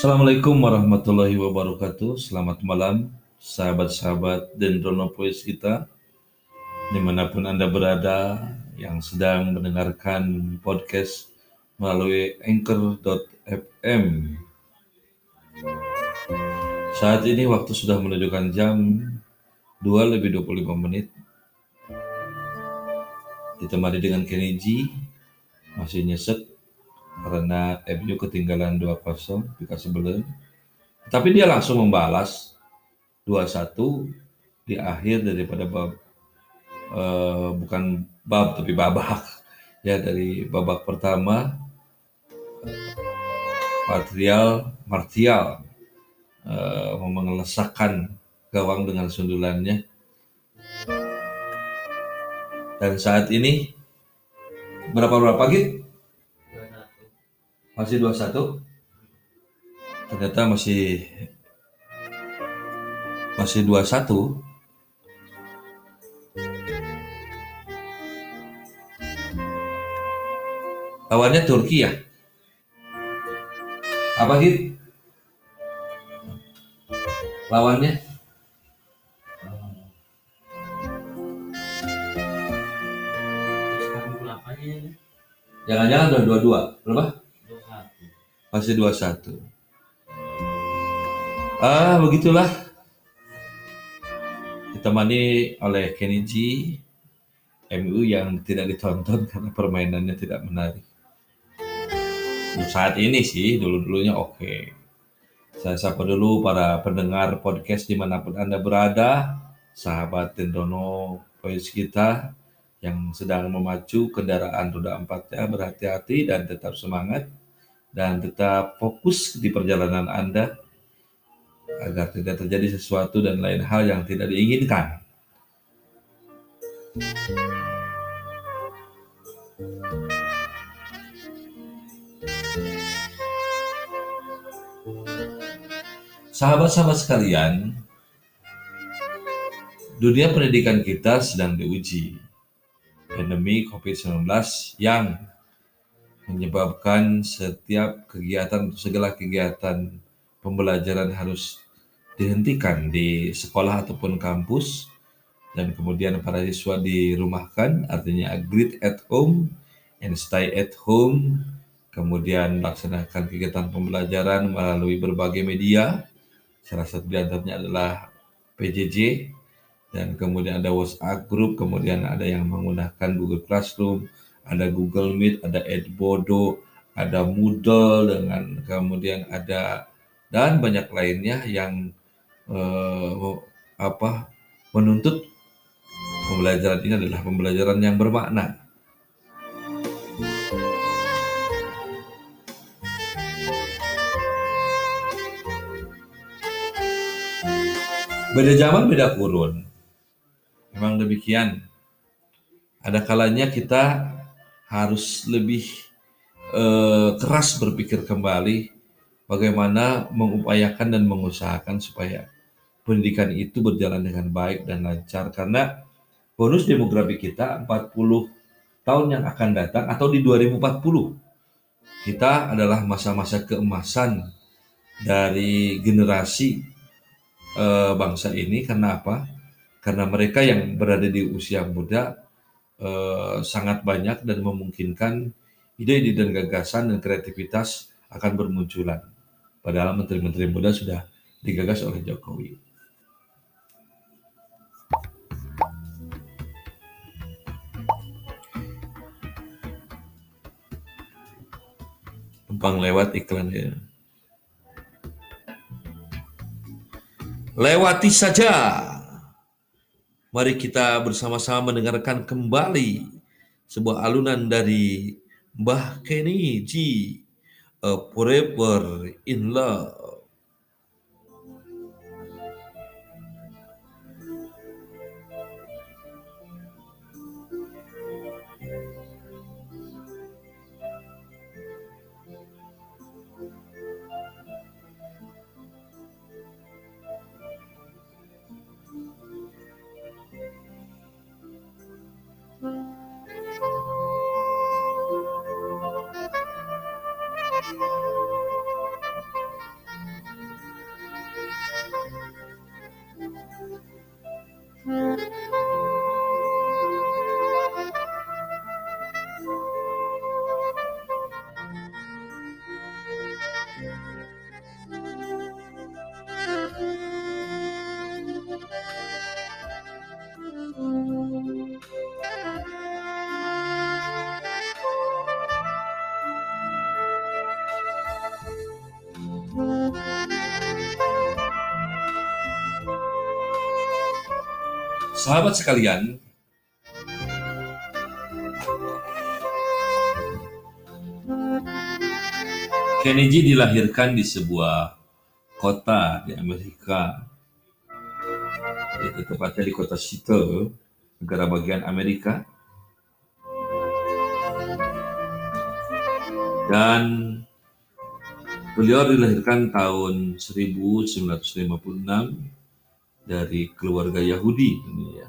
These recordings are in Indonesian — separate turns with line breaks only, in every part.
Assalamualaikum warahmatullahi wabarakatuh. Selamat malam, sahabat-sahabat Dendronopolis kita, di mana pun Anda berada yang sedang mendengarkan podcast melalui anchor.fm. Saat ini waktu sudah menunjukkan jam 2 lebih 25 menit. Ditemani dengan Kenny G, masih nyesek karena MU ketinggalan 2-0 di Casablanca. Tapi dia langsung membalas 2-1 di akhir daripada bab uh, bukan bab tapi babak. Ya dari babak pertama Martial Martial uh, mengelesakkan gawang dengan sundulannya. Dan saat ini berapa berapa gitu masih 21? Ternyata masih masih 21. Lawannya Turki ya? Apa gitu? Lawannya? Jangan-jangan udah dua-dua. Berapa? Masih 21 ah begitulah. Ditemani oleh Kenny G MU yang tidak ditonton karena permainannya tidak menarik. Saat ini sih dulu-dulunya oke. Saya sapa dulu para pendengar podcast di mana pun anda berada sahabat Tendono Voice kita yang sedang memacu kendaraan roda empatnya berhati-hati dan tetap semangat dan tetap fokus di perjalanan Anda agar tidak terjadi sesuatu dan lain hal yang tidak diinginkan. Sahabat-sahabat sekalian, dunia pendidikan kita sedang diuji. Pandemi COVID-19 yang menyebabkan setiap kegiatan segala kegiatan pembelajaran harus dihentikan di sekolah ataupun kampus dan kemudian para siswa dirumahkan artinya agreed at home and stay at home kemudian melaksanakan kegiatan pembelajaran melalui berbagai media. Salah satu di antaranya adalah PJJ dan kemudian ada WhatsApp group kemudian ada yang menggunakan Google Classroom ada Google Meet, ada Edbodo, ada Moodle dengan kemudian ada dan banyak lainnya yang eh, apa menuntut pembelajaran ini adalah pembelajaran yang bermakna. Beda zaman, beda kurun. Memang demikian. Ada kalanya kita harus lebih uh, keras berpikir kembali bagaimana mengupayakan dan mengusahakan supaya pendidikan itu berjalan dengan baik dan lancar karena bonus demografi kita 40 tahun yang akan datang atau di 2040 kita adalah masa-masa keemasan dari generasi uh, bangsa ini karena apa? Karena mereka yang berada di usia muda eh, sangat banyak dan memungkinkan ide-ide dan gagasan dan kreativitas akan bermunculan. Padahal menteri-menteri muda sudah digagas oleh Jokowi. Numpang lewat iklan ya. Lewati saja Mari kita bersama-sama mendengarkan kembali sebuah alunan dari Mbah Kenny G. A Forever in Love. Sahabat sekalian, Kennedy dilahirkan di sebuah kota di Amerika, yaitu tepatnya di kota Seattle, negara bagian Amerika. Dan beliau dilahirkan tahun 1956 dari keluarga Yahudi ini ya.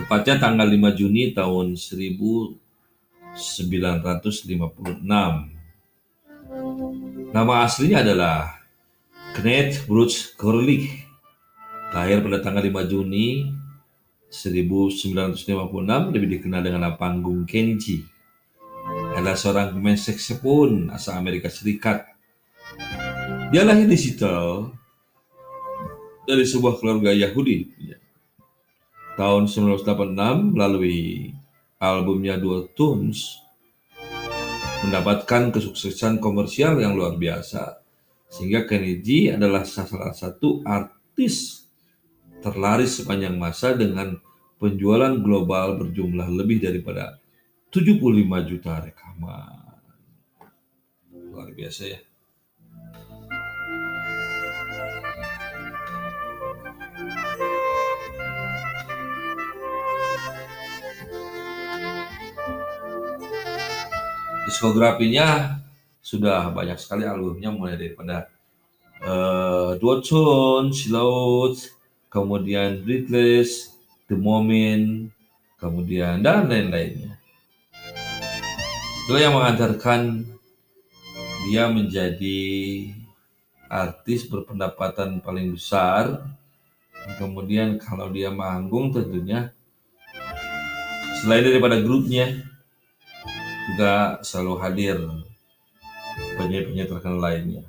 Tepatnya tanggal 5 Juni tahun 1956. Nama aslinya adalah Kenneth Bruce Corlick. Lahir pada tanggal 5 Juni 1956, lebih dikenal dengan panggung Kenji. Adalah seorang pemain saxophone asal Amerika Serikat. Dia lahir di Seattle dari sebuah keluarga Yahudi. Tahun 1986 melalui albumnya Dual Tunes mendapatkan kesuksesan komersial yang luar biasa. Sehingga Kennedy adalah salah satu artis terlaris sepanjang masa dengan penjualan global berjumlah lebih daripada 75 juta rekaman. Luar biasa ya. diskografinya sudah banyak sekali albumnya mulai daripada uh, Dwatson, Silaut, kemudian Breathless, The Moment, kemudian dan lain-lainnya. Itu yang mengantarkan dia menjadi artis berpendapatan paling besar. Kemudian kalau dia manggung tentunya selain daripada grupnya juga selalu hadir penyanyi-penyanyi terkenal lainnya.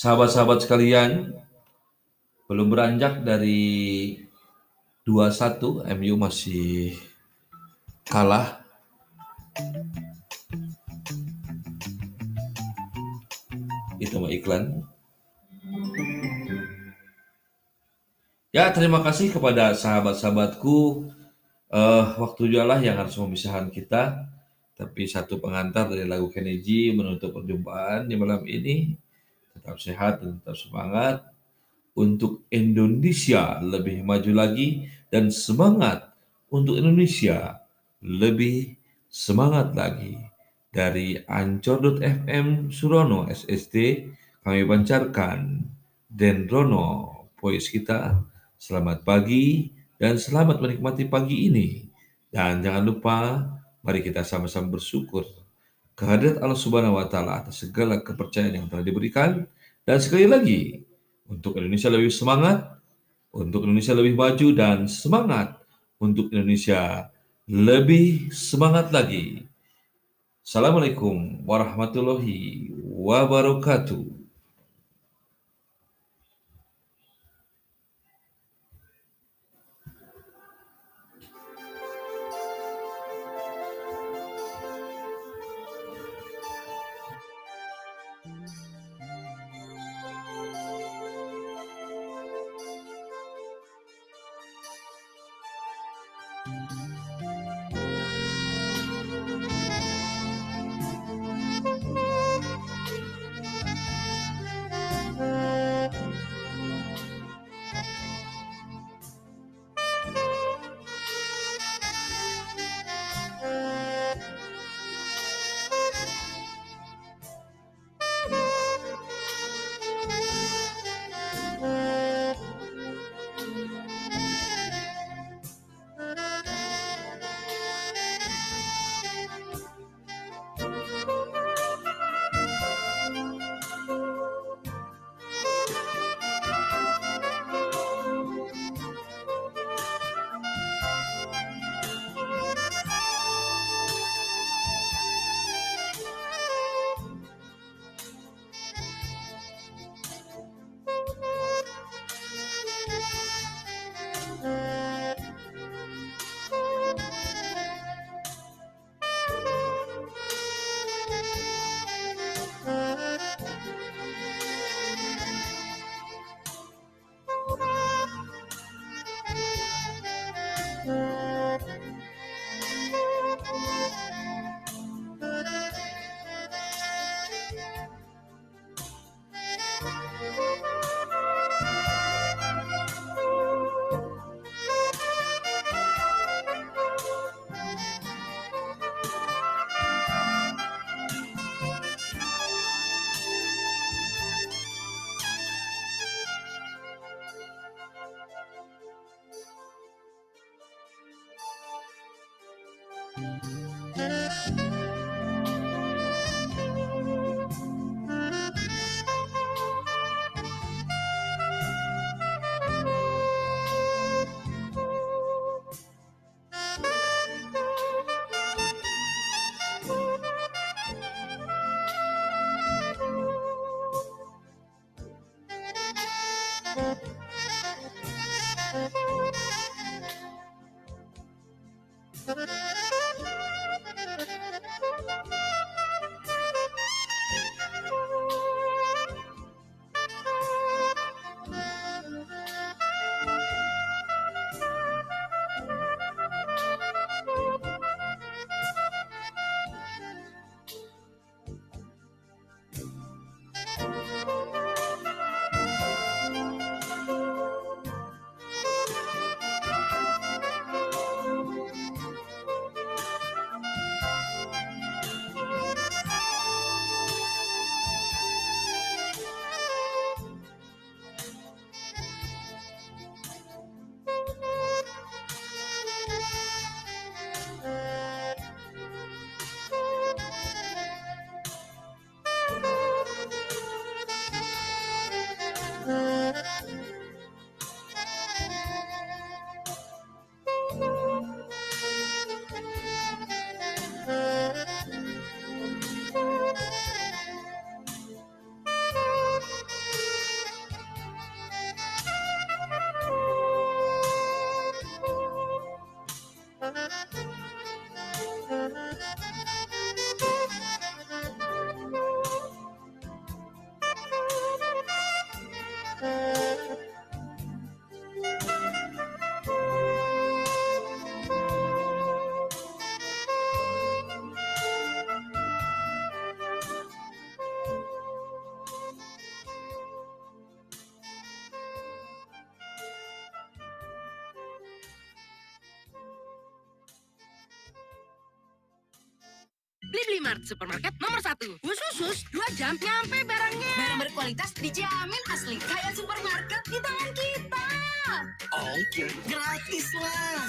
Sahabat-sahabat sekalian, belum beranjak dari 2-1, MU masih kalah. Itu mah iklan. Ya, terima kasih kepada sahabat-sahabatku. Uh, waktu jualah yang harus memisahkan kita. Tapi satu pengantar dari lagu Kennedy menutup perjumpaan di malam ini tetap sehat dan tetap semangat. Untuk Indonesia lebih maju lagi dan semangat untuk Indonesia lebih semangat lagi. Dari Ancor.fm Surono SST kami pancarkan Dendrono voice kita. Selamat pagi dan selamat menikmati pagi ini. Dan jangan lupa mari kita sama-sama bersyukur kehadirat Allah Subhanahu wa taala atas segala kepercayaan yang telah diberikan dan sekali lagi untuk Indonesia lebih semangat, untuk Indonesia lebih maju dan semangat untuk Indonesia lebih semangat lagi. Assalamualaikum warahmatullahi wabarakatuh.
Blibli Mart, supermarket nomor satu. Khusus dua jam nyampe barangnya.
Barang berkualitas dijamin asli. Kayak supermarket di tangan kita.
Ongkir gratis lah.